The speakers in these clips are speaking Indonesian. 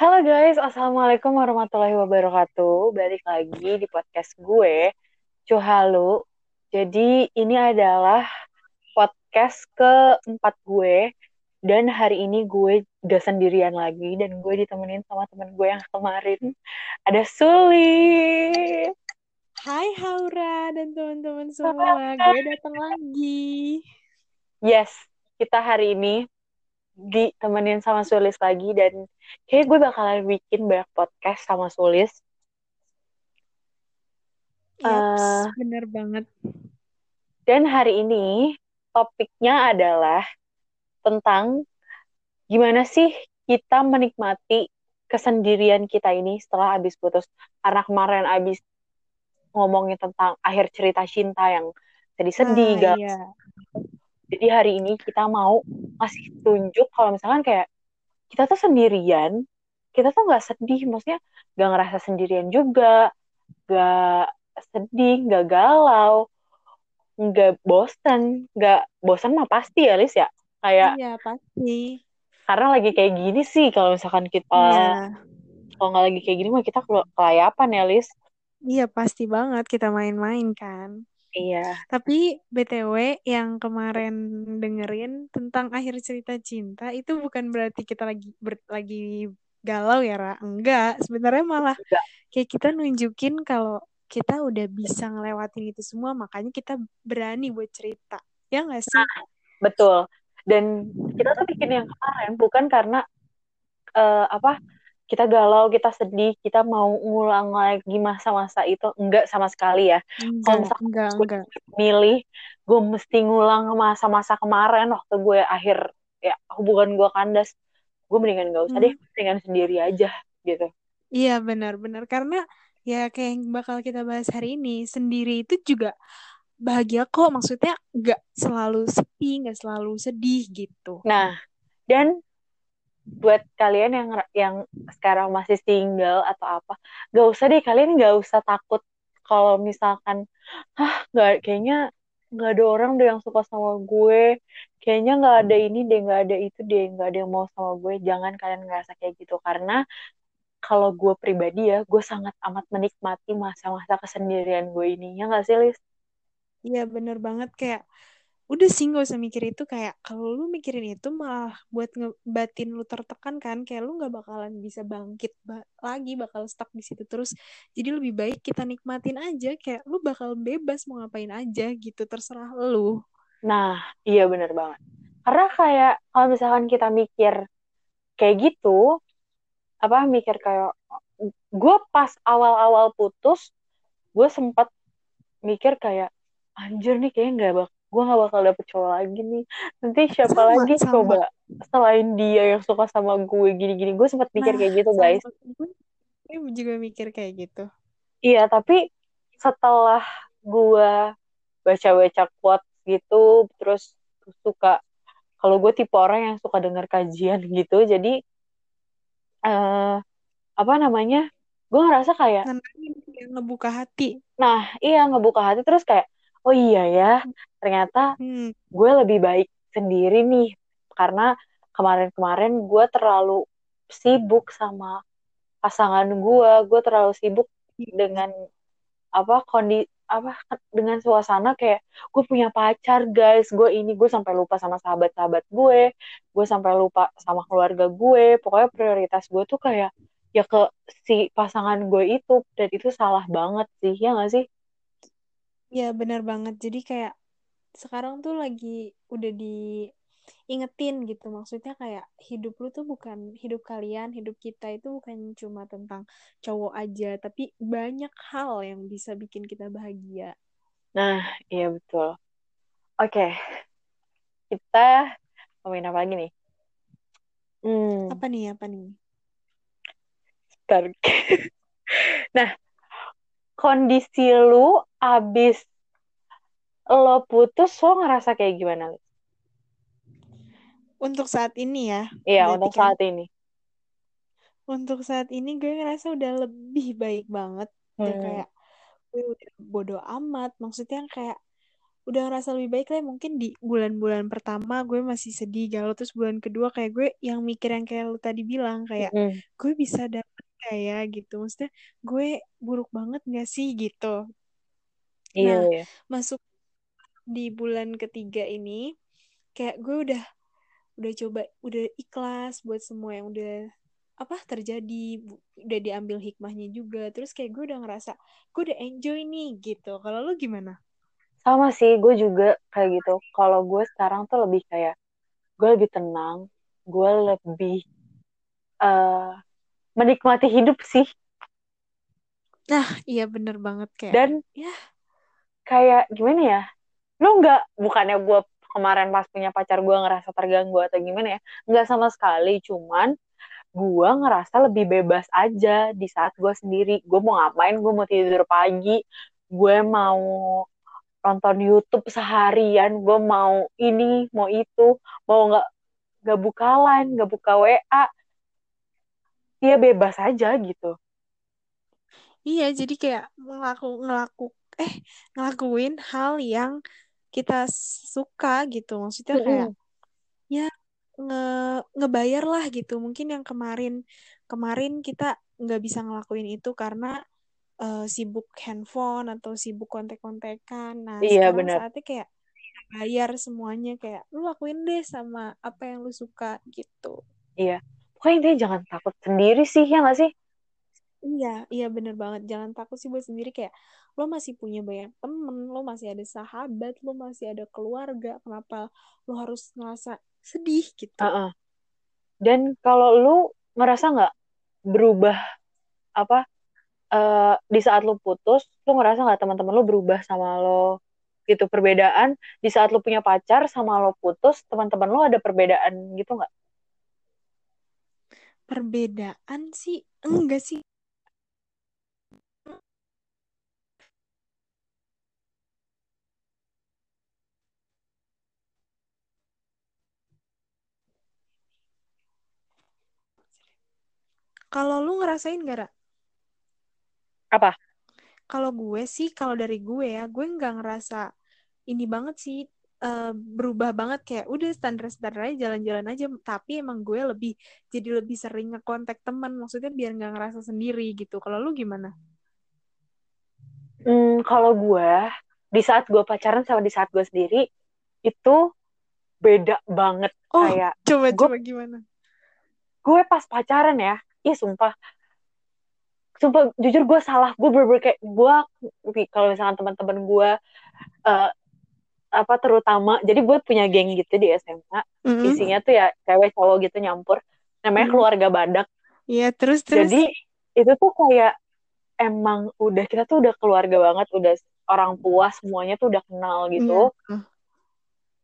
Halo guys, Assalamualaikum warahmatullahi wabarakatuh. Balik lagi di podcast gue, Cuhalu. Jadi ini adalah podcast keempat gue. Dan hari ini gue udah sendirian lagi. Dan gue ditemenin sama temen gue yang kemarin. Ada Suli. Hai Haura dan teman-teman semua, gue datang lagi. Yes, kita hari ini ditemenin sama Sulis lagi dan kayak gue bakalan bikin banyak podcast sama Sulis. Yaps, Eh, bener banget. dan hari ini topiknya adalah tentang gimana sih kita menikmati kesendirian kita ini setelah habis putus. Karena kemarin habis ngomongin tentang akhir cerita cinta yang sedih-sedih, Ah, iya. Jadi hari ini kita mau ngasih tunjuk kalau misalkan kayak kita tuh sendirian, kita tuh nggak sedih, maksudnya nggak ngerasa sendirian juga, nggak sedih, nggak galau, nggak bosan, nggak bosan mah pasti ya, Lis ya. Kayak Iya, pasti. karena lagi kayak gini sih, kalau misalkan kita Iya. kalau nggak lagi kayak gini mah kita kelayapan ya, Lis. Iya, pasti banget kita main-main kan. Iya. Tapi BTW yang kemarin dengerin tentang akhir cerita cinta itu bukan berarti kita lagi ber- lagi galau ya, Ra. Enggak, sebenarnya malah kayak kita nunjukin kalau kita udah bisa ngelewatin itu semua, makanya kita berani buat cerita. Ya nggak sih? Betul. Dan kita tuh bikin yang kemarin bukan karena eh, apa kita galau, kita sedih, kita mau ngulang lagi masa-masa itu enggak sama sekali ya. Kalau Enggak, misalkan enggak, gue enggak. milih, gue mesti ngulang masa-masa kemarin waktu gue akhir ya hubungan gue kandas, gue mendingan gak usah deh, Hmm. mendingan sendiri aja gitu. Iya benar-benar karena ya kayak yang bakal kita bahas hari ini sendiri itu juga bahagia kok maksudnya nggak selalu sepi nggak selalu sedih gitu. Nah, dan buat kalian yang yang sekarang masih single atau apa, gak usah deh kalian gak usah takut kalau misalkan, ah nggak kayaknya nggak ada orang deh yang suka sama gue, kayaknya nggak ada ini deh, nggak ada itu deh, nggak ada yang mau sama gue. Jangan kalian ngerasa kayak gitu karena kalau gue pribadi ya, gue sangat amat menikmati masa-masa kesendirian gue ini. Ya nggak sih, Lis? Iya bener banget kayak udah sih nggak usah mikir itu kayak kalau lu mikirin itu malah buat ngebatin lu tertekan kan kayak lu nggak bakalan bisa bangkit ba- lagi bakal stuck di situ terus jadi lebih baik kita nikmatin aja kayak lu bakal bebas mau ngapain aja gitu terserah lu. Nah, iya bener banget. Karena kayak kalau misalkan kita mikir kayak gitu, apa mikir kayak gue pas awal-awal putus, gue sempat mikir kayak anjir nih kayaknya nggak bak gue nggak bakal dapet cowok lagi nih. Nanti siapa Sama, lagi sama. coba selain dia yang suka sama gue gini-gini. Gue sempat mikir Nah, kayak gitu guys. sama gue gue juga mikir kayak gitu. Iya, tapi setelah gue baca-baca quote gitu, terus suka kalau gue tipe orang yang suka dengar kajian gitu, jadi eh apa namanya? Gue ngerasa kayak, ngebuka hati. nah iya ngebuka hati terus kayak, oh iya ya, ternyata Hmm. gue lebih baik sendiri nih, karena kemarin-kemarin gue terlalu sibuk sama pasangan gue, gue terlalu sibuk dengan apa kondi apa dengan suasana kayak gue punya pacar guys. Gue ini gue sampai lupa sama sahabat-sahabat gue. Gue sampai lupa sama keluarga gue. Pokoknya prioritas gue tuh kayak ya ke si pasangan gue itu. Dan itu salah banget sih ya gak sih? Ya benar banget. Jadi kayak sekarang tuh lagi udah diingetin gitu. Maksudnya kayak hidup lu tuh bukan hidup kalian, hidup kita itu bukan cuma tentang cowok aja, tapi banyak hal yang bisa bikin kita bahagia. nah iya betul oke kita ngomongin apa lagi nih hmm Apa nih? Apa nih? bentar. nah kondisi lu abis lo putus lo ngerasa kayak gimana Lis? Untuk saat ini ya, Iya, untuk kan saat ini. untuk saat ini gue ngerasa udah lebih baik banget. Udah Hmm. kayak gue udah bodo amat. Maksudnya kayak udah ngerasa lebih baik lah mungkin di bulan-bulan pertama gue masih sedih galau terus bulan kedua kayak gue yang mikir yang kayak lu tadi bilang kayak Mm-mm. gue bisa dapet kayak gitu maksudnya gue buruk banget gak sih gitu Iya, nah iya. masuk di bulan ketiga ini kayak gue udah udah coba udah ikhlas buat semua yang udah apa terjadi udah diambil hikmahnya juga. Terus kayak gue udah ngerasa gue udah enjoy nih gitu. Kalau lu gimana? Sama sih, gue juga kayak gitu. Kalau gue sekarang tuh lebih kayak, gue lebih tenang, gue lebih eh, menikmati hidup sih. nah iya bener banget kayak Dan ya. kayak gimana ya, lu nggak, bukannya gue kemarin pas punya pacar gue ngerasa terganggu atau gimana ya, nggak sama sekali, cuman gue ngerasa lebih bebas aja di saat gue sendiri. Gue mau ngapain, gue mau tidur pagi, gue mau nonton YouTube seharian, gue mau ini, mau itu, mau nggak nggak buka line, nggak buka WA, dia bebas aja gitu. iya jadi kayak ngelaku ngelaku eh ngelakuin hal yang kita suka gitu maksudnya kayak Mm-mm. ya nge ngebayar lah gitu mungkin yang kemarin kemarin kita nggak bisa ngelakuin itu karena eh, sibuk handphone atau sibuk kontek-kontekan nah Iya sekarang benar. saatnya kayak bayar semuanya kayak lu lakuin deh sama apa yang lu suka gitu Iya. Pokoknya intinya jangan takut sendiri sih, ya nggak sih? Iya, iya bener banget. Jangan takut sih buat sendiri kayak lo masih punya banyak temen, lo masih ada sahabat, lo masih ada keluarga. Kenapa lo harus ngerasa sedih gitu? Heeh. Dan kalau lu ngerasa nggak berubah apa eh, di saat lu putus, lu ngerasa nggak teman-teman lu berubah sama lo gitu perbedaan di saat lu punya pacar sama lo putus, teman-teman lu ada perbedaan gitu nggak? Perbedaan sih enggak sih. Kalau lu ngerasain gak, Ra? Apa? Kalau gue sih, kalau dari gue ya, gue nggak ngerasa ini banget sih eh, berubah banget kayak udah standar-standar aja jalan-jalan aja. Tapi emang gue lebih jadi lebih sering ngekontak teman, maksudnya biar nggak ngerasa sendiri gitu. Kalau lu gimana? Hmm, kalau gue di saat gue pacaran sama di saat gue sendiri itu beda banget Oh, kayak coba gue coba gimana? gue pas pacaran ya, ih sumpah sumpah jujur gue salah gue bener kayak gue kalau misalkan teman-teman gue eh, apa terutama jadi gue punya geng gitu di SMA Mm-mm. isinya tuh ya cewek cowok gitu nyampur namanya Mm. keluarga badak Iya, terus terus. jadi itu tuh kayak emang udah kita tuh udah keluarga banget udah orang tua semuanya tuh udah kenal gitu Iya.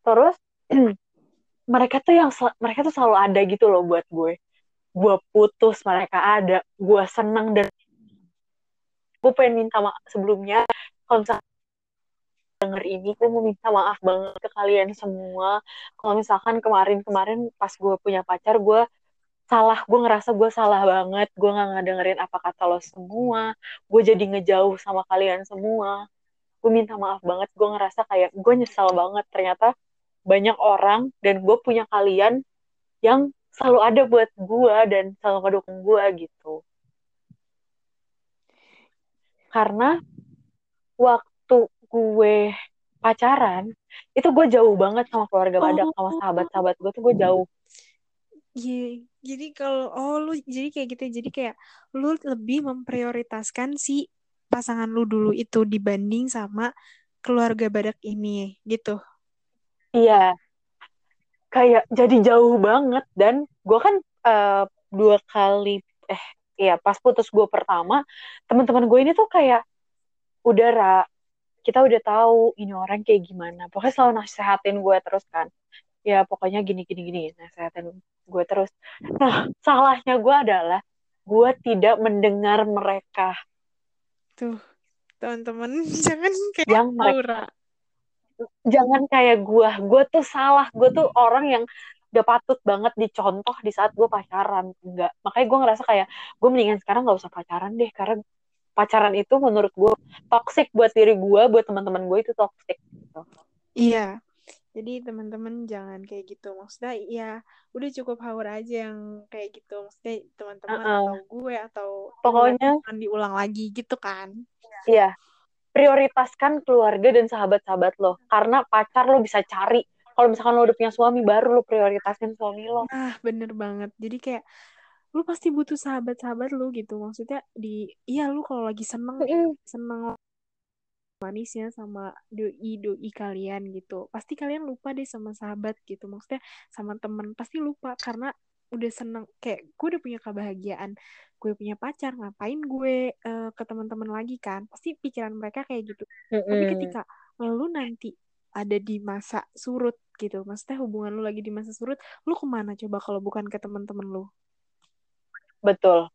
terus mereka tuh yang mereka tuh selalu ada gitu loh buat gue gue putus mereka ada. Gue seneng dan gue pengen minta maaf sebelumnya kalau misalkan denger ini gue mau minta maaf banget ke kalian semua. Kalau misalkan kemarin-kemarin pas gue punya pacar gue salah. Gue ngerasa gue salah banget. Gue nggak ngedengerin apa kata lo semua. Gue jadi ngejauh sama kalian semua. Gue minta maaf banget. Gue ngerasa kayak gue nyesal banget. Ternyata banyak orang dan gue punya kalian yang selalu ada buat gue dan selalu ngedukung gue gitu karena waktu gue pacaran itu gue jauh banget sama keluarga badak sama Oh, sahabat-sahabat gue tuh gue jauh iya. Jadi kalau oh lu jadi kayak gitu. Jadi kayak lu lebih memprioritaskan si pasangan lu dulu itu dibanding sama keluarga badak ini gitu. iya kayak jadi jauh banget. Dan gue kan eh, dua kali eh iya pas putus gue pertama teman-teman gue ini tuh kayak udah Ra, kita udah tahu ini orang kayak gimana. Pokoknya selalu nasehatin gue terus kan. Ya pokoknya gini gini gini nasehatin gue terus. Nah salahnya gue adalah gue tidak mendengar mereka. Tuh, teman-teman jangan kayak yang mereka. Jangan kayak gue gue tuh salah gue tuh orang yang gak patut banget dicontoh di saat gue pacaran enggak makanya gue ngerasa kayak gue mendingan sekarang nggak usah pacaran deh karena pacaran itu menurut gue toxic buat diri gue buat teman-teman gue itu toxic gitu. Iya. Jadi teman-teman jangan kayak gitu. Maksudnya ya udah cukup haur aja yang kayak gitu. Maksudnya teman-teman Uh-uh. atau gue atau Pokoknya diulang lagi gitu kan. iya, prioritaskan keluarga dan sahabat-sahabat lo. Karena pacar lo bisa cari. Kalau misalkan lo udah punya suami, baru lo prioritasin suami lo. Nah, bener banget. Jadi kayak lu pasti butuh sahabat-sahabat lu gitu. Maksudnya di iya lu kalau lagi seneng seneng manisnya sama doi doi kalian gitu pasti kalian lupa deh sama sahabat gitu maksudnya sama temen pasti lupa karena udah seneng kayak gue udah punya kebahagiaan gue punya pacar ngapain gue eh, ke teman-teman lagi kan pasti pikiran mereka kayak gitu tapi Mm-mm. ketika lu nanti ada di masa surut gitu maksudnya hubungan lu lagi di masa surut lu ke mana coba kalau bukan ke teman-teman lu Betul.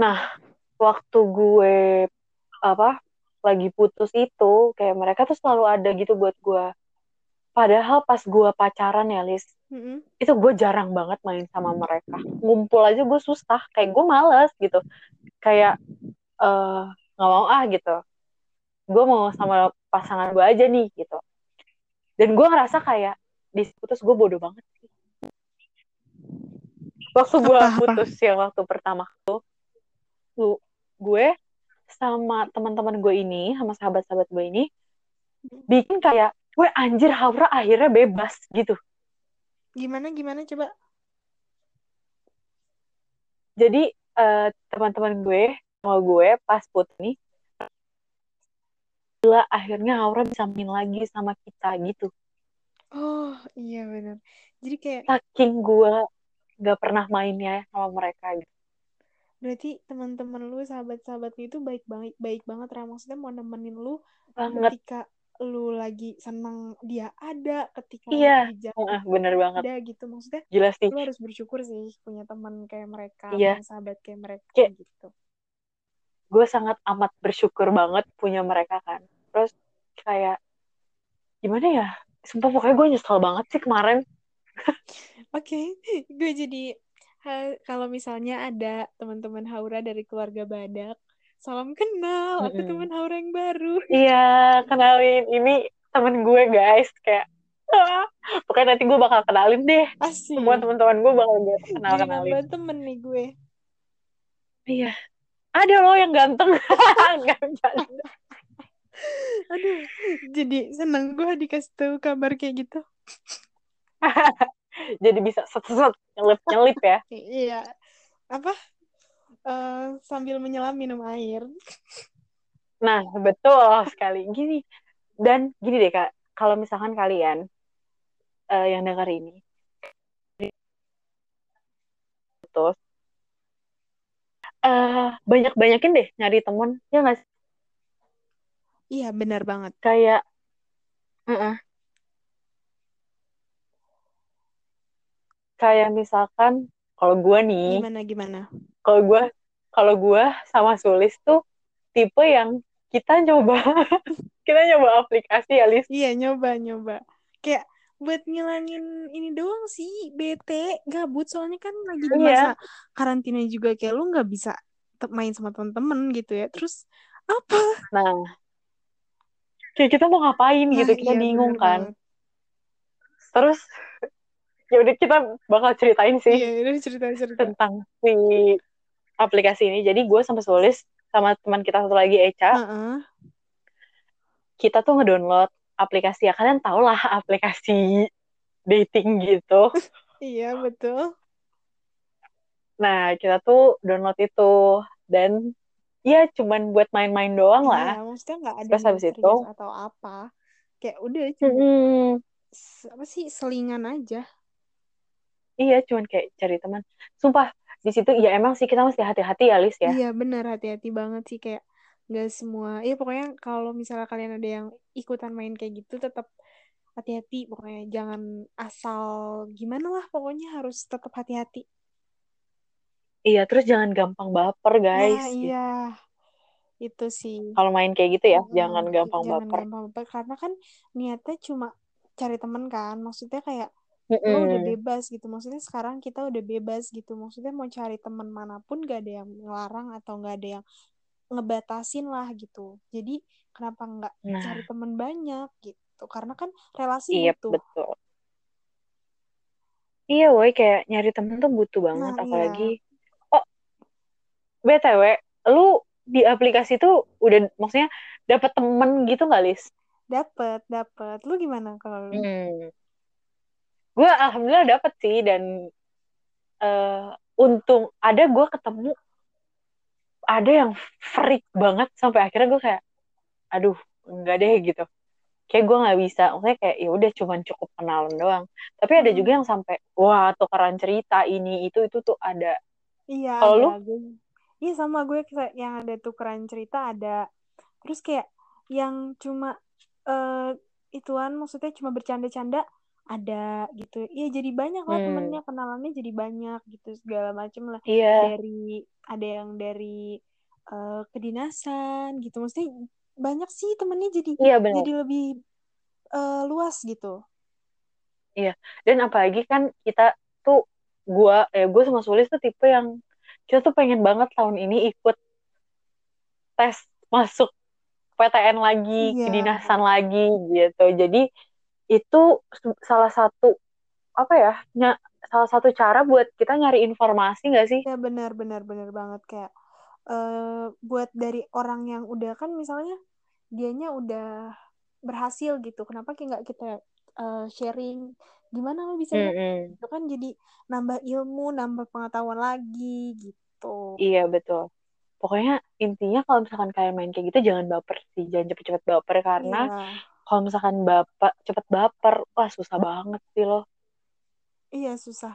Nah, waktu gue apa lagi putus itu, kayak mereka tuh selalu ada gitu buat gue. Padahal pas gue pacaran ya, Lis, Mm-mm. itu gue jarang banget main sama mereka. Ngumpul aja gue susah, kayak gue males gitu. Kayak nggak mau ah gitu. Gue mau sama pasangan gue aja nih gitu. Dan gue ngerasa kayak di putus gue bodoh banget sih. Waktu gue putus yang waktu pertama tuh, lu- gue sama teman-teman gue ini, sama sahabat-sahabat gue ini, bikin kayak, gue anjir Haura akhirnya bebas gitu. gimana gimana coba Jadi eh, teman-teman gue, sama gue pas putus nih, gila akhirnya Haura bisa main lagi sama kita gitu. oh iya benar jadi kayak Saking gue gak pernah mainnya sama mereka gitu. Berarti teman-teman lu, sahabat-sahabat lu itu baik banget, baik banget Ra. Maksudnya mau nemenin lu Banget. ketika lu lagi senang dia ada, ketika Iya. lagi jatuh Heeh, bener banget. ada gitu. Maksudnya Gila sih. lu harus bersyukur sih punya teman kayak mereka, Iya. punya sahabat kayak mereka Kayak- gitu. gue sangat amat bersyukur banget punya mereka kan. Terus kayak gimana ya? Sumpah pokoknya gue nyesel banget sih kemarin. Oke, gue jadi kalau misalnya ada teman-teman Haura dari keluarga Badak, salam kenal, aku Mm-mm. teman Haura yang baru. Iya, kenalin ini temen gue guys kayak ah, pokoknya nanti gue bakal kenalin deh Asik. semua teman-teman gue bakal gue kenal Jadi kenalin. nambah temen nih gue. Iya. Ada loh yang ganteng. Aduh, jadi seneng gue dikasih tahu kabar kayak gitu. Jadi bisa set-set nyelip-nyelip ya. I- Iya, apa? Eh, sambil menyelam minum air. Nah, betul sekali. Gini. Dan gini deh Kak, kalau misalkan kalian eh, yang dengar ini putus eh banyak-banyakin deh nyari temen ya nggak sih? Iya, benar banget. kayak Heeh. kayak misalkan kalau gue nih Gimana gimana? Kalau gue kalau gue sama Sulis tuh tipe yang kita nyoba kita nyoba aplikasi ya Lis Iya, nyoba nyoba. Kayak buat ngilangin ini doang sih, bete, gabut soalnya kan lagi di Iya. masa karantina juga kayak lu nggak bisa main sama temen-temen gitu ya. Terus apa? nah kayak kita mau ngapain Nah, gitu kita iya, bingung bener kan terus ya udah kita bakal ceritain sih Iya, udah cerita-cerita. tentang si aplikasi ini jadi gue sama Sulis sama teman kita satu lagi Eca Heeh. kita tuh ngedownload aplikasi ya kalian tau lah aplikasi dating gitu Iya, betul. nah kita tuh download itu dan ya cuman buat main-main doang lah Iya, maksudnya nggak ada Terus habis itu- atau apa. Kayak udah cuma s- apa sih selingan aja. iya cuman kayak cari teman sumpah di situ ya emang sih kita mesti hati-hati ya Lis ya Iya benar hati-hati banget sih kayak nggak semua. Iya pokoknya kalau misalnya kalian ada yang ikutan main kayak gitu tetap hati-hati pokoknya jangan asal gimana lah pokoknya harus tetap hati-hati. iya terus jangan gampang baper guys Nah gitu. iya itu sih. kalau main kayak gitu ya Mm, jangan gampang jangan baper gampang baper karena kan niatnya cuma cari temen kan maksudnya kayak lo udah bebas gitu. Maksudnya sekarang kita udah bebas gitu. Maksudnya mau cari teman mana pun gak ada yang ngelarang atau gak ada yang ngebatasin lah gitu. Jadi kenapa nggak nah. cari teman banyak gitu? Karena kan relasi iya butuh. betul. Iya woi kayak nyari temen tuh butuh banget. Nah apalagi iya oh btw lu di aplikasi tuh udah maksudnya dapet temen gitu nggak Lis? dapet dapet. Lu gimana kalau lu? Hmm. Gue alhamdulillah dapet sih dan eh, untung ada gue ketemu ada yang freak banget sampai akhirnya gue kayak aduh enggak deh gitu. Kayak gue nggak bisa maksudnya kayak ya udah cuman cukup kenalan doang. Tapi ada juga Hmm, yang sampai wah tukeran cerita ini itu itu tuh ada. Iya kalau lu? iya sama gue kayak yang ada tukeran cerita ada. Terus kayak yang cuma eh ituan maksudnya cuma bercanda-canda ada gitu. Iya jadi banyak lah temennya hmm kenalannya jadi banyak gitu segala macem lah. Iya. Dari ada yang dari eh, kedinasan gitu. Maksudnya banyak sih temennya jadi iya benar. jadi lebih eh, luas gitu. Iya. Dan apalagi kan kita tuh gue eh gue sama Sulis tuh tipe yang kita tuh pengen banget tahun ini ikut tes masuk PTN lagi, iya. kedinasan lagi gitu. Jadi itu salah satu apa ya? ny- salah satu cara buat kita nyari informasi nggak sih? ya benar benar benar banget kayak eh buat dari orang yang udah kan misalnya dianya udah berhasil gitu kenapa kayak nggak kita eh, sharing gimana lo bisa berhasil Mm-mm. itu kan jadi nambah ilmu nambah pengetahuan lagi gitu Iya betul. Pokoknya intinya kalau misalkan kalian main kayak gitu jangan baper sih, jangan cepet-cepet baper karena iya kalau misalkan baper cepet baper, wah susah banget sih loh. iya susah.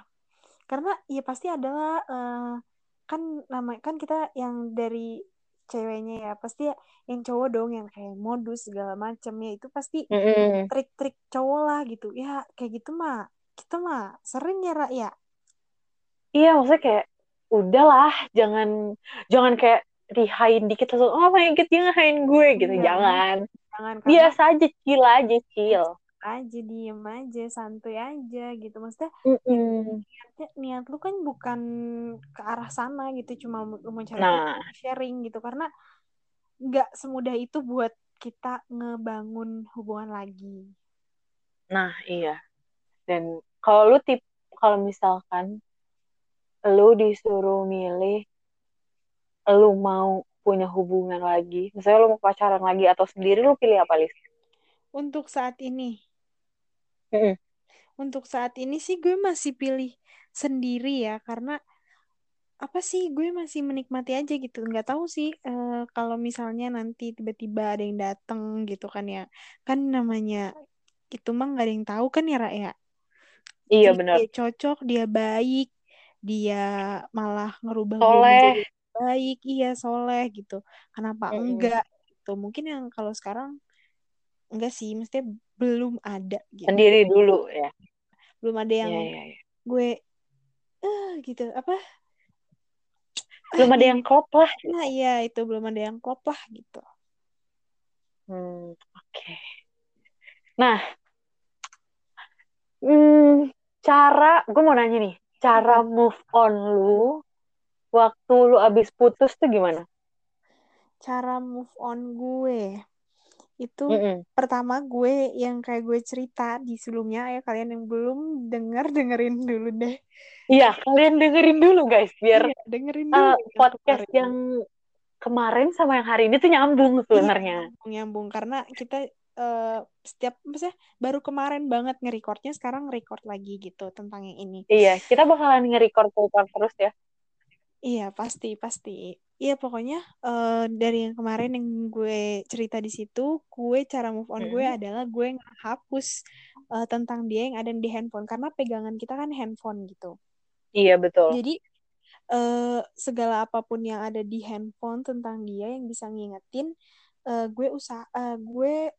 Karena ya pasti adalah eh, kan nama kan kita yang dari ceweknya ya pasti yang cowok dong yang kayak modus segala macam ya itu pasti trik-trik cowok lah gitu. Ya kayak gitu mah kita mah sering ya Ra, ya? Iya maksudnya kayak udahlah, jangan jangan kayak rihain dikit langsung oh my god dia ngehain gue gitu, iya. Jangan. jangan biasa aja chill aja chill. Aja diem aja santuy aja gitu. Maksudnya Mm-mm. niatnya niat lu kan bukan ke arah sana gitu cuma mau mau cari nah. sharing gitu. Karena nggak semudah itu buat kita ngebangun hubungan lagi. Nah iya. Dan kalau lu tip kalau misalkan lu disuruh milih lu mau punya hubungan lagi misalnya lu mau pacaran lagi atau sendiri lu pilih apa Lis? untuk saat ini. Mm-mm. untuk saat ini sih gue masih pilih sendiri ya karena apa sih gue masih menikmati aja gitu. Nggak tahu sih eh, kalau misalnya nanti tiba-tiba ada yang datang gitu kan ya. Kan namanya itu mah nggak ada yang tahu kan ya Ra ya? Iya benar dia cocok dia baik dia malah ngerubah gue soleh. menjadi baik iya soleh gitu. Kenapa Mm-mm. enggak gitu? Mungkin yang kalau sekarang enggak sih mestinya belum ada gitu. Sendiri dulu ya? Belum ada yang Iya, iya, iya. gue eh gitu. Apa? Belum ada yang klop lah nah iya itu belum ada yang klop lah gitu. Hmm, oke. Nah hmm, cara gue mau nanya nih cara move on lu waktu lu abis putus tuh gimana? Cara move on gue. Itu Mm-mm. pertama gue yang kayak gue cerita di sebelumnya. Ya kalian yang belum denger dengerin dulu deh. Iya, kalian dengerin dulu guys, biar iya dengerin uh, dulu. yang podcast kemarin yang kemarin sama yang hari ini tuh nyambung iya sebenarnya. nyambung nyambung. Karena kita eh, setiap maksudnya baru kemarin banget nge-recordnya sekarang record lagi gitu tentang yang ini. Iya, kita bakalan nge-record record terus ya. Iya, pasti, pasti. Iya, pokoknya eh, dari yang kemarin yang gue cerita di situ, gue cara move on gue Mm. adalah gue ngehapus eh, tentang dia yang ada di handphone karena pegangan kita kan handphone gitu. Iya betul. Jadi eh, segala apa pun yang ada di handphone tentang dia yang bisa ngingetin, eh, gue usah, eh, gue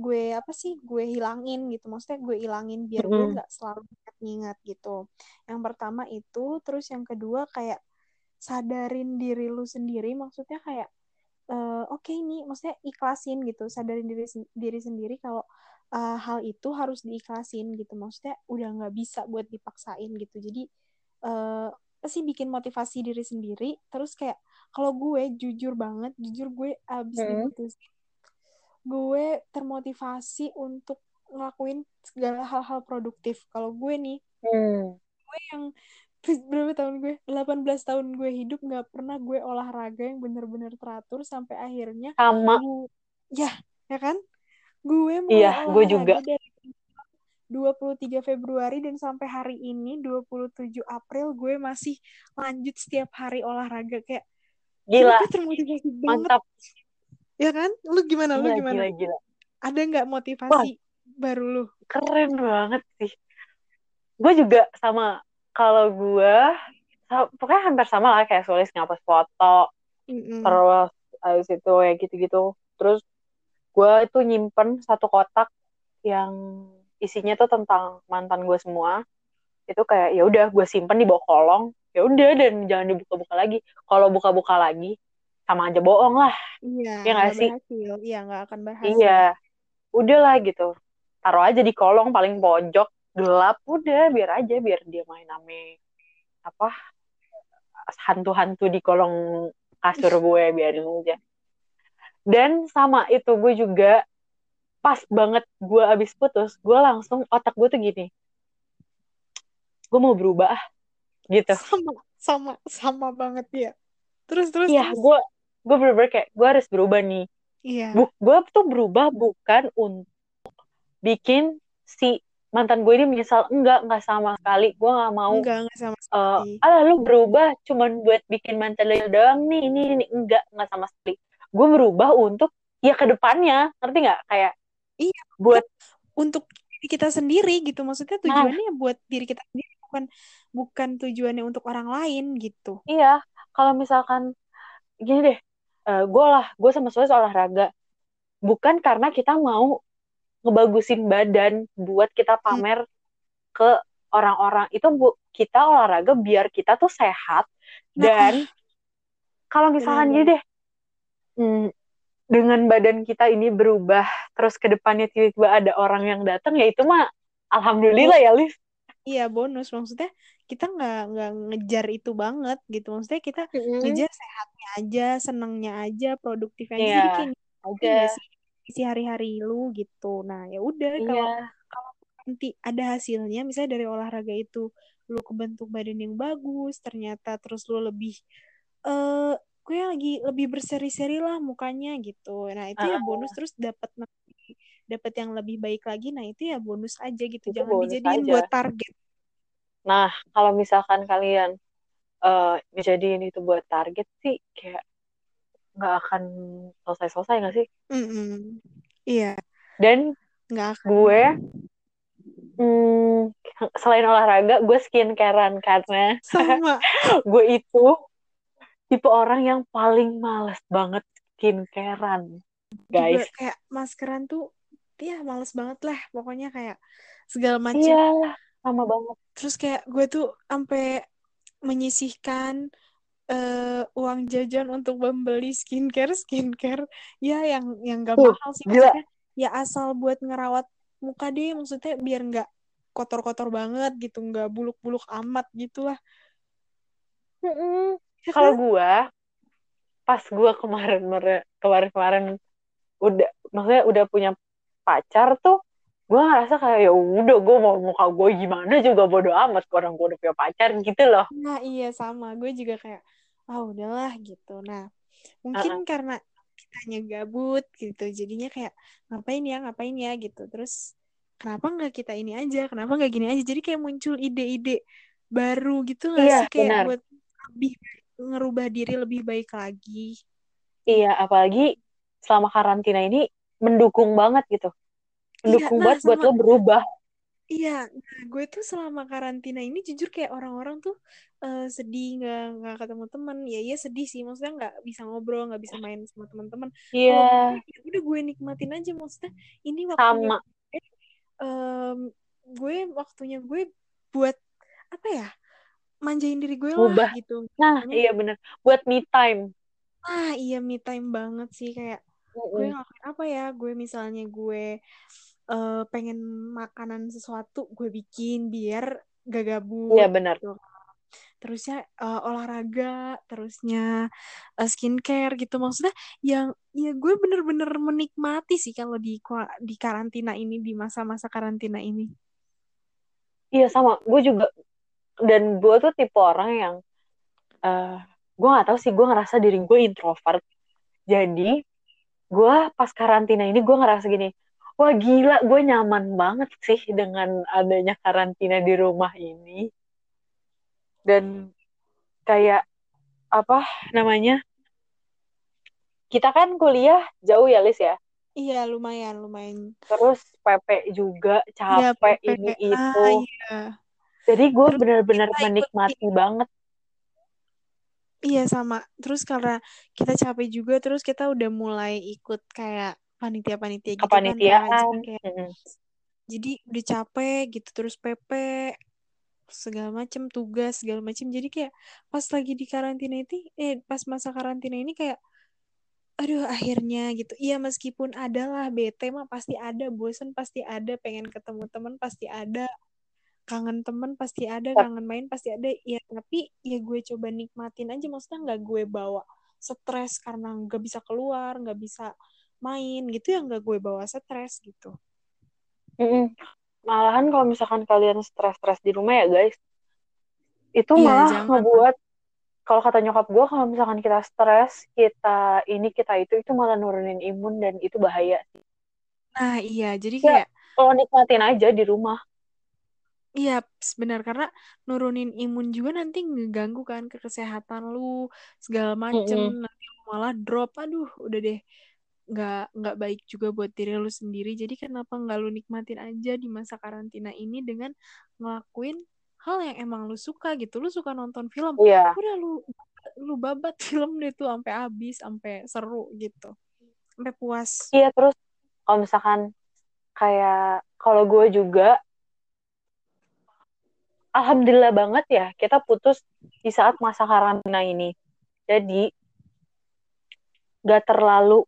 gue apa sih, gue hilangin gitu. Maksudnya gue hilangin biar gue Mm-mm. nggak selalu ingat-ingat gitu. Yang pertama itu, terus yang kedua kayak sadarin diri lu sendiri maksudnya kayak eh, oke ini maksudnya ikhlasin gitu sadarin diri diri sendiri kalau eh, hal itu harus diikhlasin gitu maksudnya udah nggak bisa buat dipaksain gitu jadi eh apa sih bikin motivasi diri sendiri terus kayak kalau gue jujur banget jujur gue abis Mm-mm. diputus gue termotivasi untuk ngelakuin segala hal-hal produktif. Kalau gue nih, Hmm. gue yang berapa tahun gue 18 tahun gue hidup nggak pernah gue olahraga yang bener-bener teratur sampai akhirnya Sama. gue ya ya kan gue mulai Iya, gue juga. dari 23 Februari dan sampai hari ini 27 April gue masih lanjut setiap hari olahraga kayak Gila, gue termotivasi banget mantap. ya kan lu gimana lu Gila, gimana gila, gila. ada nggak motivasi baru lu Keren banget sih. Gue juga sama, kalau gue, pokoknya hampir sama lah kayak Sulis ngapus foto, Mm-mm. terus habis itu ya gitu-gitu. Terus gue itu nyimpen satu kotak yang isinya tuh tentang mantan gue semua. Itu kayak ya udah gue simpen di bawah kolong. Ya udah dan jangan dibuka-buka lagi. Kalau buka-buka lagi sama aja bohong lah. iya Iya nggak nggak sih? berhasil iya nggak akan berhasil Iya. Udahlah gitu. Taruh aja di kolong paling pojok gelap udah biar aja biar dia main ame apa hantu-hantu di kolong kasur gue biarin aja. Dan sama itu gue juga pas banget gue abis putus, gue langsung otak gue tuh gini, gue mau berubah ah, gitu. sama sama sama banget ya terus terus terus gue gue bener-bener kayak gue harus berubah nih. iya gue tuh berubah bukan untuk bikin si mantan gue ini menyesal enggak enggak sama sekali. Gue nggak mau enggak enggak sama eh sekali. Alah lu berubah cuman buat bikin mantan lo doang nih ini ini enggak enggak sama sekali. Gue berubah untuk ya ke depannya. Ngerti nggak? Kayak Iya, buat untuk diri kita sendiri gitu. Maksudnya nah. tujuannya buat diri kita sendiri bukan bukan tujuannya untuk orang lain gitu. Iya kalau misalkan gini deh eh gue lah gue sama Sulis olahraga. Bukan karena kita mau ngebagusin badan buat kita Hmm. pamer ke orang-orang. Itu bu kita olahraga biar kita tuh sehat. Nah. Dan kalau misalkan gini benar-benar deh hmm, dengan badan kita ini berubah terus ke depannya tiba-tiba ada orang yang datang ya itu mah alhamdulillah ya Liv. Iya bonus. Maksudnya kita nggak nggak ngejar itu banget gitu. Maksudnya kita ngejar sehatnya aja senangnya aja produktifnya aja. Jadi iya. kayak aja ngerti nggak sih isi hari-hari lu gitu. Nah ya udah kalau iya. kalau nanti ada hasilnya misalnya dari olahraga itu lu kebentuk badan yang bagus ternyata terus lu lebih eh gue lagi lebih berseri-seri lah mukanya gitu. Nah itu ya Ah, bonus terus dapat dapat yang lebih baik lagi nah itu ya bonus aja gitu. Itu jangan dijadiin aja. buat target. Nah kalau misalkan kalian eh dijadiin itu buat target sih kayak nggak akan selesai-selesai nggak sih? Mm-mm. iya. Dan nggak akan. gue hmm, selain olahraga gue skincarean karena sama. gue itu tipe orang yang paling males banget skincarean juga guys. kayak maskeran tuh ya males banget lah. Pokoknya kayak segala macem. Iya sama banget. Terus kayak gue tuh sampai menyisihkan eh, uang jajan untuk membeli skincare skincare. Ya yang yang gak tuh mahal sih gila. ya asal buat ngerawat muka deh maksudnya biar nggak kotor-kotor banget gitu nggak buluk-buluk amat gitu lah Mm-mm. ya kalau kan? gue pas gue kemarin kemarin kemarin udah maksudnya udah punya pacar tuh gue ngerasa kayak ya udah gue mau muka gue gimana juga bodo amat orang gue udah punya pacar gitu loh. Nah iya sama. Gue juga kayak ah udahlah gitu. Nah mungkin Uh-uh. karena kitanya gabut gitu jadinya kayak ngapain ya ngapain ya gitu. Terus kenapa nggak kita ini aja? Kenapa nggak gini aja? Jadi kayak muncul ide-ide baru gitu nggak iya sih? Kayak benar. buat lebih ngerubah diri lebih baik lagi. Iya apalagi selama karantina ini mendukung banget gitu iya mendukung nah banget buat lo berubah. Iya nah gue tuh selama karantina ini jujur kayak orang-orang tuh eh, sedih nggak nggak ketemu teman ya iya sedih sih maksudnya nggak bisa ngobrol nggak bisa main sama teman-teman iya. Kalau gue ya udah gue nikmatin aja maksudnya ini waktunya sama. gue em, gue waktunya gue buat apa ya manjain diri gue lah ubah gitu. Nah iya bener buat me time. Ah iya me time banget sih kayak gue Mm-mm. ngelakuin apa ya gue misalnya gue eh, pengen makanan sesuatu gue bikin biar gak gabut iya benar gitu terusnya uh, olahraga, terusnya uh, skincare gitu. Maksudnya yang ya gue bener-bener menikmati sih kalau di di karantina ini di masa-masa karantina ini. Iya sama, gue juga dan gue tuh tipe orang yang uh, gue nggak tahu sih gue ngerasa diri gue introvert. Jadi gue pas karantina ini gue ngerasa gini, wah gila gue nyaman banget sih dengan adanya karantina di rumah ini. Dan kayak apa namanya kita kan kuliah jauh ya Lis ya? Iya lumayan lumayan. Terus PP juga iya, capek ya, ini ah, itu. iya. jadi gue bener-bener menikmati ikut... banget. Iya sama. Terus karena kita capek juga terus kita udah mulai ikut kayak panitia-panitia gitu kan kayak, hmm. jadi udah capek gitu terus PP segala macam tugas segala macam jadi kayak pas lagi di karantina itu eh pas masa karantina ini kayak aduh akhirnya gitu. Iya meskipun adalah bete mah pasti ada bosen pasti ada pengen ketemu teman pasti ada kangen teman pasti ada kangen main pasti ada. Ya tapi ya gue coba nikmatin aja. Maksudnya nggak gue bawa stres karena nggak bisa keluar nggak bisa main gitu ya nggak gue bawa stres gitu. Malahan kalau misalkan kalian stres-stres di rumah ya guys. Itu ya, malah jangan. ngebuat kalau kata nyokap gue kalau misalkan kita stres kita ini kita itu itu malah nurunin imun dan itu bahaya. Nah iya. Jadi ya, kayak kalau nikmatin aja di rumah. Iya, benar. Karena nurunin imun juga nanti ngeganggu kan ke kesehatan lu segala macem. Mm -hmm. nanti malah drop. Aduh, udah deh nggak nggak baik juga buat diri lu sendiri. Jadi kenapa nggak lu nikmatin aja di masa karantina ini dengan ngelakuin hal yang emang lu suka gitu? Lu suka nonton film. Yeah. udah lu lu babat film deh tuh sampai habis sampai seru gitu. Sampai puas. Iya terus kalau misalkan kayak kalau gue juga alhamdulillah banget ya kita putus di saat masa karantina ini. Jadi gak terlalu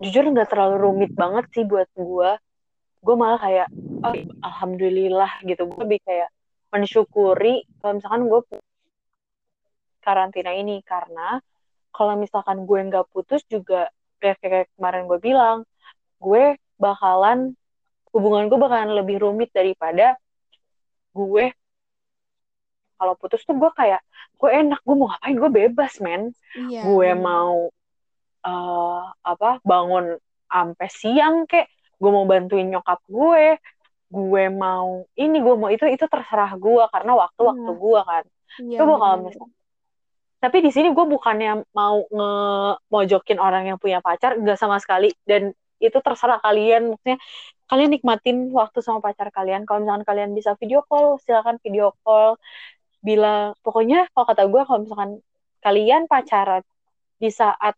jujur nggak terlalu rumit banget sih buat gue gue malah kayak oh alhamdulillah gitu. Gue lebih kayak mensyukuri kalau misalkan gue karantina ini. Karena kalau misalkan gue nggak putus juga kayak, kayak kemarin gue bilang gue bakalan hubungan gue bakalan lebih rumit daripada gue. Kalau putus tuh gue kayak gue enak gue mau ngapain? Gue bebas men. Iya, gue mau uh, apa bangun sampai siang kek. Gue mau bantuin nyokap gue. Gue mau ini gue mau itu itu terserah gue karena waktu waktu iya. gue kan. Ya, itu bakal misal tapi di sini gue bukannya mau nge mojokin orang yang punya pacar nggak sama sekali. Dan itu terserah kalian. Maksudnya kalian nikmatin waktu sama pacar kalian. Kalau misalkan kalian bisa video call silakan video call. Bila pokoknya kalau kata gue kalau misalkan kalian pacaran di saat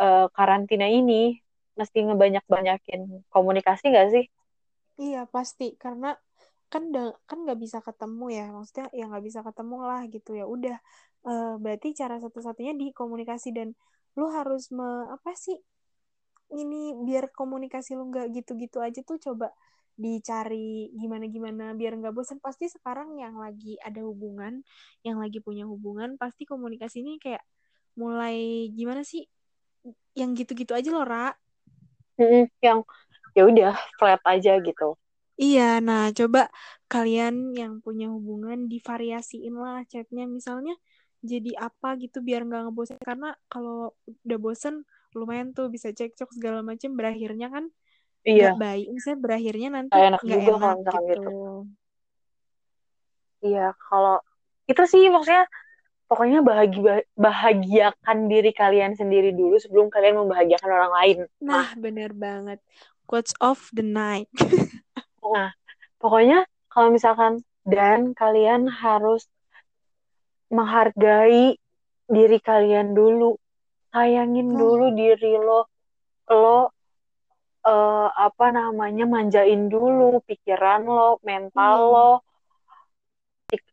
uh, karantina ini mesti ngebanyak-banyakin komunikasi gak sih? Iya pasti. Karena kan kan nggak bisa ketemu ya. Maksudnya ya nggak bisa ketemu lah gitu. Ya udah uh, berarti cara satu-satunya di komunikasi dan lu harus me apa sih ini biar komunikasi lu nggak gitu-gitu aja tuh coba dicari gimana gimana biar nggak bosan pasti sekarang yang lagi ada hubungan yang lagi punya hubungan pasti komunikasi ini kayak mulai gimana sih yang gitu-gitu aja loh Ra. Hmm, yang ya udah flat aja gitu. Iya nah coba kalian yang punya hubungan divariasiin lah chatnya. Misalnya jadi apa? gitu biar nggak ngebosen. Karena kalau udah bosen lumayan tuh bisa cekcok segala macam berakhirnya kan iya. gak baik. Misalnya berakhirnya nanti nggak enak, gak juga enak gitu. gitu. Iya kalau itu sih maksudnya pokoknya bahagia bahagiakan diri kalian sendiri dulu sebelum kalian membahagiakan orang lain. Nah, bener banget. Quotes of the night. nah, pokoknya kalau misalkan dan kalian harus menghargai diri kalian dulu. Sayangin hmm. dulu diri lo. Lo uh, apa namanya manjain dulu pikiran lo, mental hmm. lo,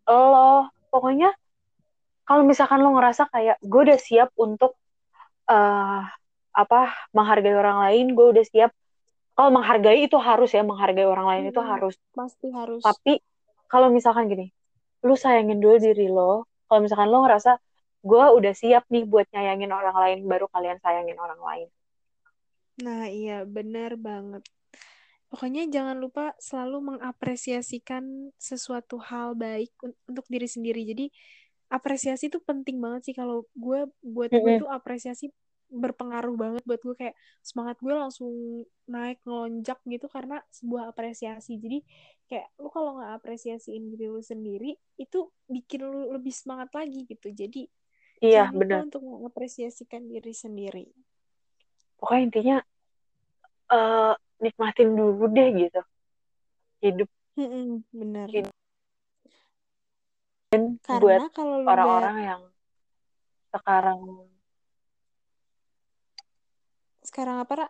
lo. Pokoknya kalau misalkan lo ngerasa kayak gue udah siap untuk uh, apa menghargai orang lain gue udah siap kalau menghargai itu harus ya menghargai orang lain hmm, itu harus pasti harus tapi kalau misalkan gini lu sayangin dulu diri lo kalau misalkan lo ngerasa gue udah siap nih buat nyayangin orang lain baru kalian sayangin orang lain Nah, iya, benar banget. Pokoknya jangan lupa selalu mengapresiasikan sesuatu hal baik un- untuk diri sendiri. Jadi, apresiasi itu penting banget sih kalau gue buat gue tuh apresiasi berpengaruh banget buat gue kayak semangat gue langsung naik ngelonjak gitu karena sebuah apresiasi. Jadi kayak lu kalau nggak apresiasiin diri lu sendiri itu bikin lu lebih semangat lagi gitu. Jadi iya bener untuk mengapresiasikan diri sendiri. pokoknya intinya eh, nikmatin dulu deh gitu hidup Mm-mm, bener. hidup buat Karena kalau lu nggak orang-orang yang sekarang sekarang apa, Ra?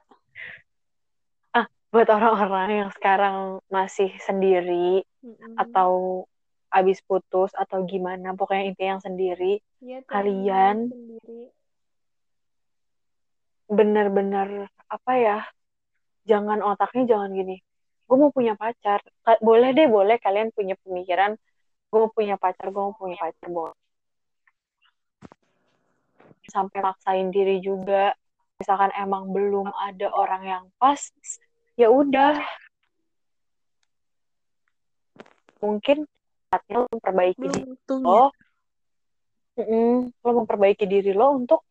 ah buat orang-orang yang sekarang masih sendiri Mm-mm. atau abis putus atau gimana pokoknya intinya yang sendiri tuh kalian sendiri. bener-bener apa ya jangan otaknya jangan gini gue mau punya pacar boleh deh boleh kalian punya pemikiran gue punya pacar gue punya pacar boleh sampai maksain diri juga. Misalkan emang belum ada orang yang pas ya udah. Mungkin saatnya lo memperbaiki diri lo. Mm-mm, lo memperbaiki diri lo untuk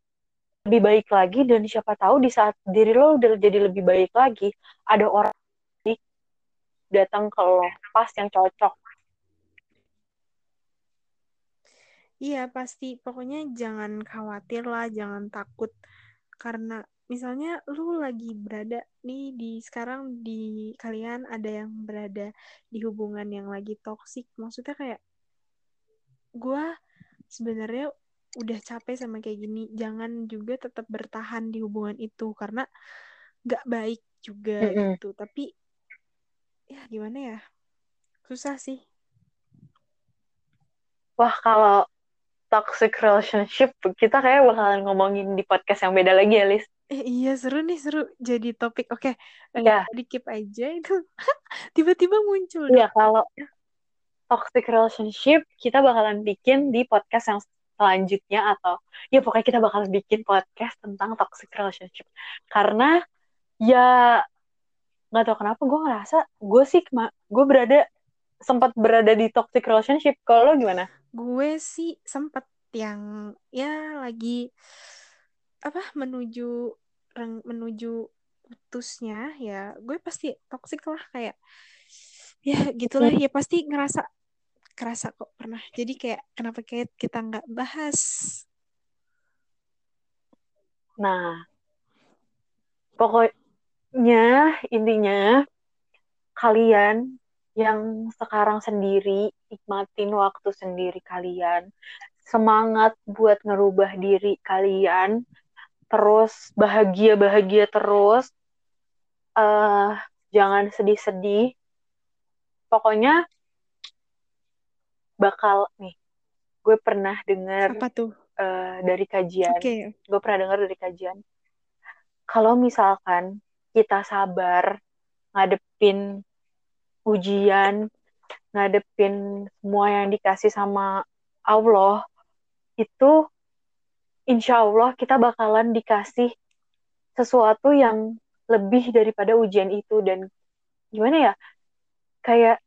lebih baik lagi dan siapa tahu di saat diri lo udah jadi lebih baik lagi ada orang datang ke lo pas yang cocok Iya, pasti. Pokoknya jangan khawatir lah, jangan takut. Karena misalnya lu lagi berada nih di sekarang di kalian ada yang berada di hubungan yang lagi toksik. Maksudnya kayak gua sebenarnya udah capek sama kayak gini. Jangan juga tetap bertahan di hubungan itu karena nggak baik juga Mm-mm. gitu. Tapi ya gimana ya? Susah sih. wah kalau toxic relationship kita kayak bakalan ngomongin di podcast yang beda lagi ya Lis Eh, iya seru nih seru jadi topik. Oke, eh, Iya. di keep aja itu. Tiba-tiba muncul. Iya, kalau toxic relationship kita bakalan bikin di podcast yang selanjutnya atau ya pokoknya kita bakalan bikin podcast tentang toxic relationship karena ya nggak tahu kenapa gue ngerasa gue sih gue berada sempat berada di toxic relationship kalau lo gimana? Gue sih sempet yang ya lagi apa menuju reng- menuju putusnya ya gue pasti toxic lah kayak ya gitulah ya pasti ngerasa kerasa kok pernah. Jadi kayak kenapa kayak kita nggak bahas? Nah, pokoknya intinya kalian yang sekarang sendiri nikmatin waktu sendiri kalian, semangat buat ngerubah diri kalian, terus bahagia-bahagia terus, eh jangan sedih-sedih. Pokoknya bakal nih, gue pernah dengar apa tuh? eh, dari kajian, oke gue pernah dengar dari kajian, kalau misalkan kita sabar ngadepin ujian, ngadepin semua yang dikasih sama Allah, itu insya Allah kita bakalan dikasih sesuatu yang lebih daripada ujian itu. Dan gimana ya? Kayak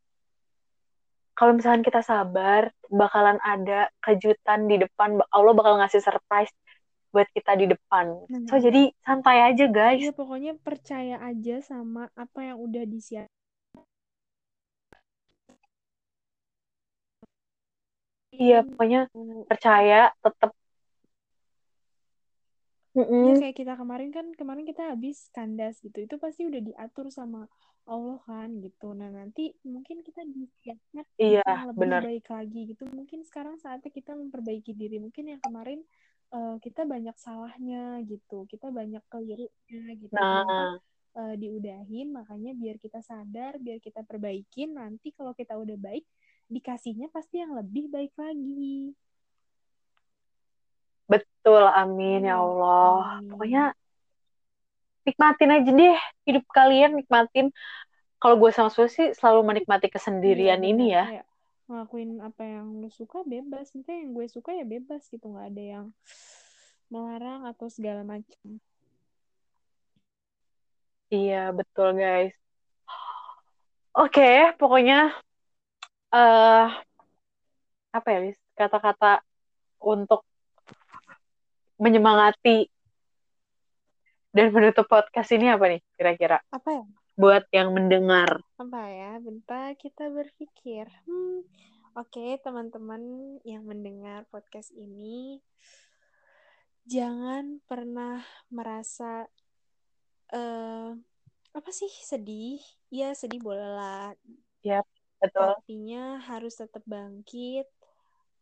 kalau misalkan kita sabar bakalan ada kejutan di depan. Allah bakal ngasih surprise buat kita di depan. So jadi santai aja guys. Iya pokoknya percaya aja sama apa yang udah disiapkan iya pokoknya percaya tetap Iya kayak kita kemarin kan kemarin kita habis kandas gitu itu pasti udah diatur sama Allah kan gitu. Nah nanti mungkin kita disiapkan iya lebih benar. baik lagi gitu. Mungkin sekarang saatnya kita memperbaiki diri. Mungkin yang kemarin eh, kita banyak salahnya gitu kita banyak keliriknya gitu. Nah. eh, diudahin makanya biar kita sadar biar kita perbaikin. Nanti kalau kita udah baik dikasihnya pasti yang lebih baik lagi. Betul amin ya Iya, Allah. amin. pokoknya nikmatin aja deh hidup kalian nikmatin. Kalau gue sama Susi selalu menikmati kesendirian Iya, ini ya. Kayak ngelakuin apa yang lu suka bebas. Maksudnya yang gue suka ya bebas gitu nggak ada yang melarang atau segala macam. Iya betul guys. Oke okay, pokoknya uh, apa ya Liz? kata-kata untuk menyemangati dan menutup podcast ini apa nih kira-kira apa ya buat yang mendengar. Apa ya? Bentar kita berpikir. Hmm, Oke, okay, teman-teman yang mendengar podcast ini, jangan pernah merasa uh, apa sih sedih? Ya sedih bolehlah. Yap, betul. Tapinya harus tetap bangkit.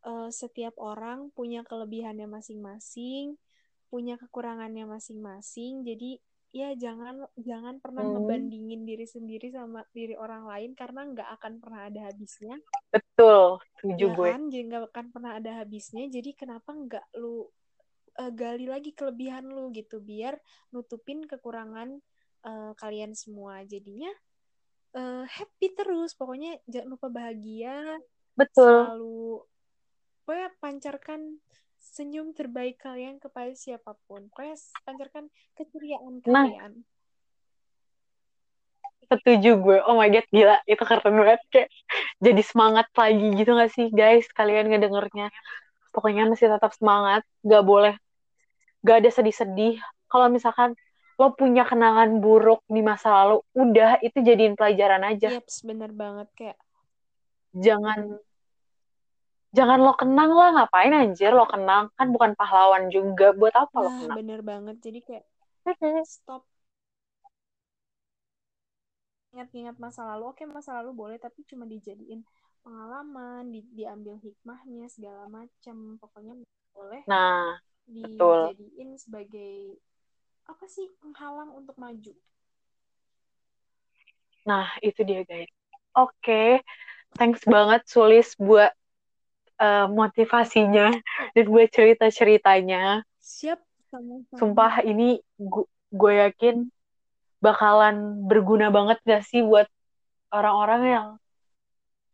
Uh, setiap orang punya kelebihannya masing-masing, punya kekurangannya masing-masing. Jadi ya jangan jangan pernah hmm. ngebandingin diri sendiri sama diri orang lain karena nggak akan pernah ada habisnya betul setuju ya gue kan jadi nggak akan pernah ada habisnya jadi kenapa nggak lu uh, gali lagi kelebihan lu gitu biar nutupin kekurangan uh, kalian semua jadinya uh, happy terus pokoknya jangan lupa bahagia betul selalu pokoknya pancarkan senyum terbaik kalian kepada siapa pun. Pokoknya pancarkan keceriaan nah. kalian. Setuju gue. Oh my god, gila. Itu keren banget. Kayak jadi semangat lagi gitu gak sih, guys? Kalian ngedengernya. Pokoknya masih tetap semangat. Gak boleh. Gak ada sedih-sedih. Kalau misalkan lo punya kenangan buruk di masa lalu, udah itu jadiin pelajaran aja. Yeps, bener banget. Kayak jangan jangan lo kenang lah ngapain anjir lo kenang kan bukan pahlawan juga buat apa nah, lo kenang bener banget jadi kayak stop ingat-ingat masa lalu oke masa lalu boleh tapi cuma dijadiin pengalaman di, diambil hikmahnya segala macam pokoknya boleh nah dijadiin betul. sebagai apa sih penghalang untuk maju nah itu dia guys oke okay. thanks banget Sulis buat uh, motivasinya dan buat cerita-ceritanya. Siap. Sama-sama. Sumpah ini gue yakin bakalan berguna banget gak sih buat orang-orang yang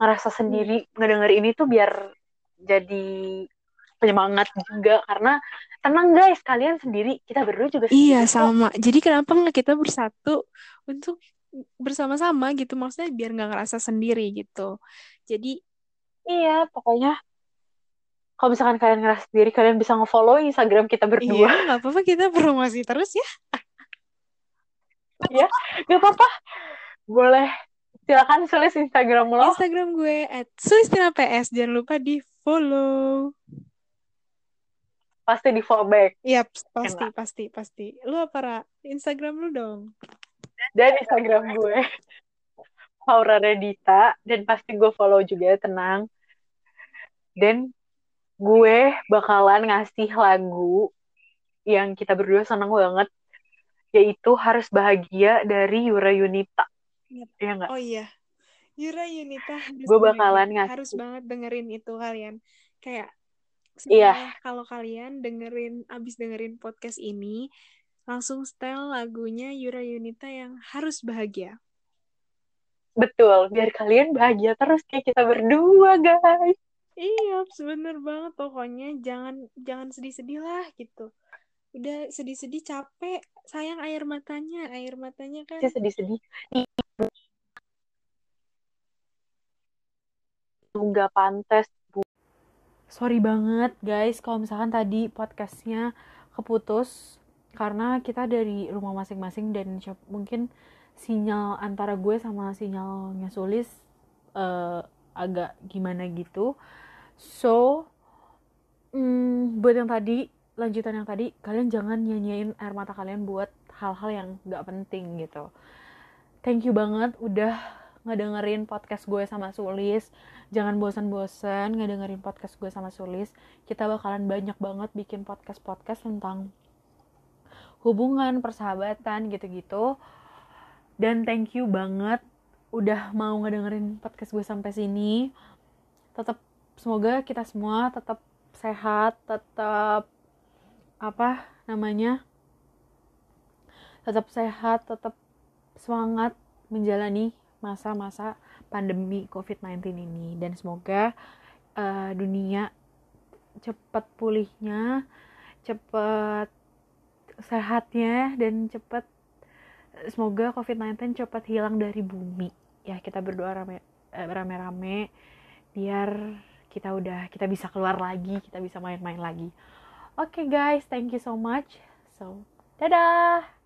ngerasa sendiri hmm. ngedenger ini tuh biar jadi penyemangat juga karena tenang guys kalian sendiri kita berdua juga iya sama jadi kenapa nggak kita bersatu untuk bersama-sama gitu maksudnya biar nggak ngerasa sendiri gitu jadi iya pokoknya kalau misalkan kalian ngerasa sendiri kalian bisa nge-follow Instagram kita berdua. Iya, gak apa-apa kita promosi terus ya. ya, gak apa-apa. Boleh. Silakan tulis Instagram lo. Instagram gue at PS. Jangan lupa di follow. Pasti di follow back. Iya, pasti, Enak. pasti, pasti. Lu apa, Ra? Instagram lu dong. Dan Instagram gue. Paura Redita. Dan pasti gue follow juga, tenang. Dan gue bakalan ngasih lagu yang kita berdua seneng banget yaitu harus bahagia dari Yura Yunita yep. ya enggak oh iya Yura Yunita harus gue bakalan ngasih harus banget dengerin itu kalian kayak iya kalau kalian dengerin abis dengerin podcast ini langsung style lagunya Yura Yunita yang harus bahagia betul biar kalian bahagia terus kayak kita berdua guys Iya, bener banget pokoknya jangan jangan sedih-sedih lah gitu. Udah sedih-sedih capek, sayang air matanya, air matanya kan. Sedih-sedih. Nggak pantas. Sorry banget guys kalau misalkan tadi podcastnya keputus karena kita dari rumah masing-masing dan mungkin sinyal antara gue sama sinyalnya Sulis uh, agak gimana gitu. So hmm, buat yang tadi lanjutan yang tadi kalian jangan nyanyiin air mata kalian buat hal-hal yang gak penting gitu. Thank you banget udah ngedengerin podcast gue sama Sulis. Jangan bosan-bosan ngedengerin podcast gue sama Sulis. Kita bakalan banyak banget bikin podcast-podcast tentang hubungan persahabatan gitu-gitu. Dan thank you banget udah mau ngedengerin podcast gue sampai sini. Tetap semoga kita semua tetap sehat tetap apa namanya tetap sehat tetap semangat menjalani masa-masa pandemi COVID-19 ini dan semoga uh, dunia cepat pulihnya, cepat sehatnya dan cepat semoga COVID-19 cepat hilang dari bumi. Ya, kita berdoa rame eh, rame-rame biar kita udah kita bisa keluar lagi, kita bisa main-main lagi. Oke okay, guys, thank you so much. So, dadah.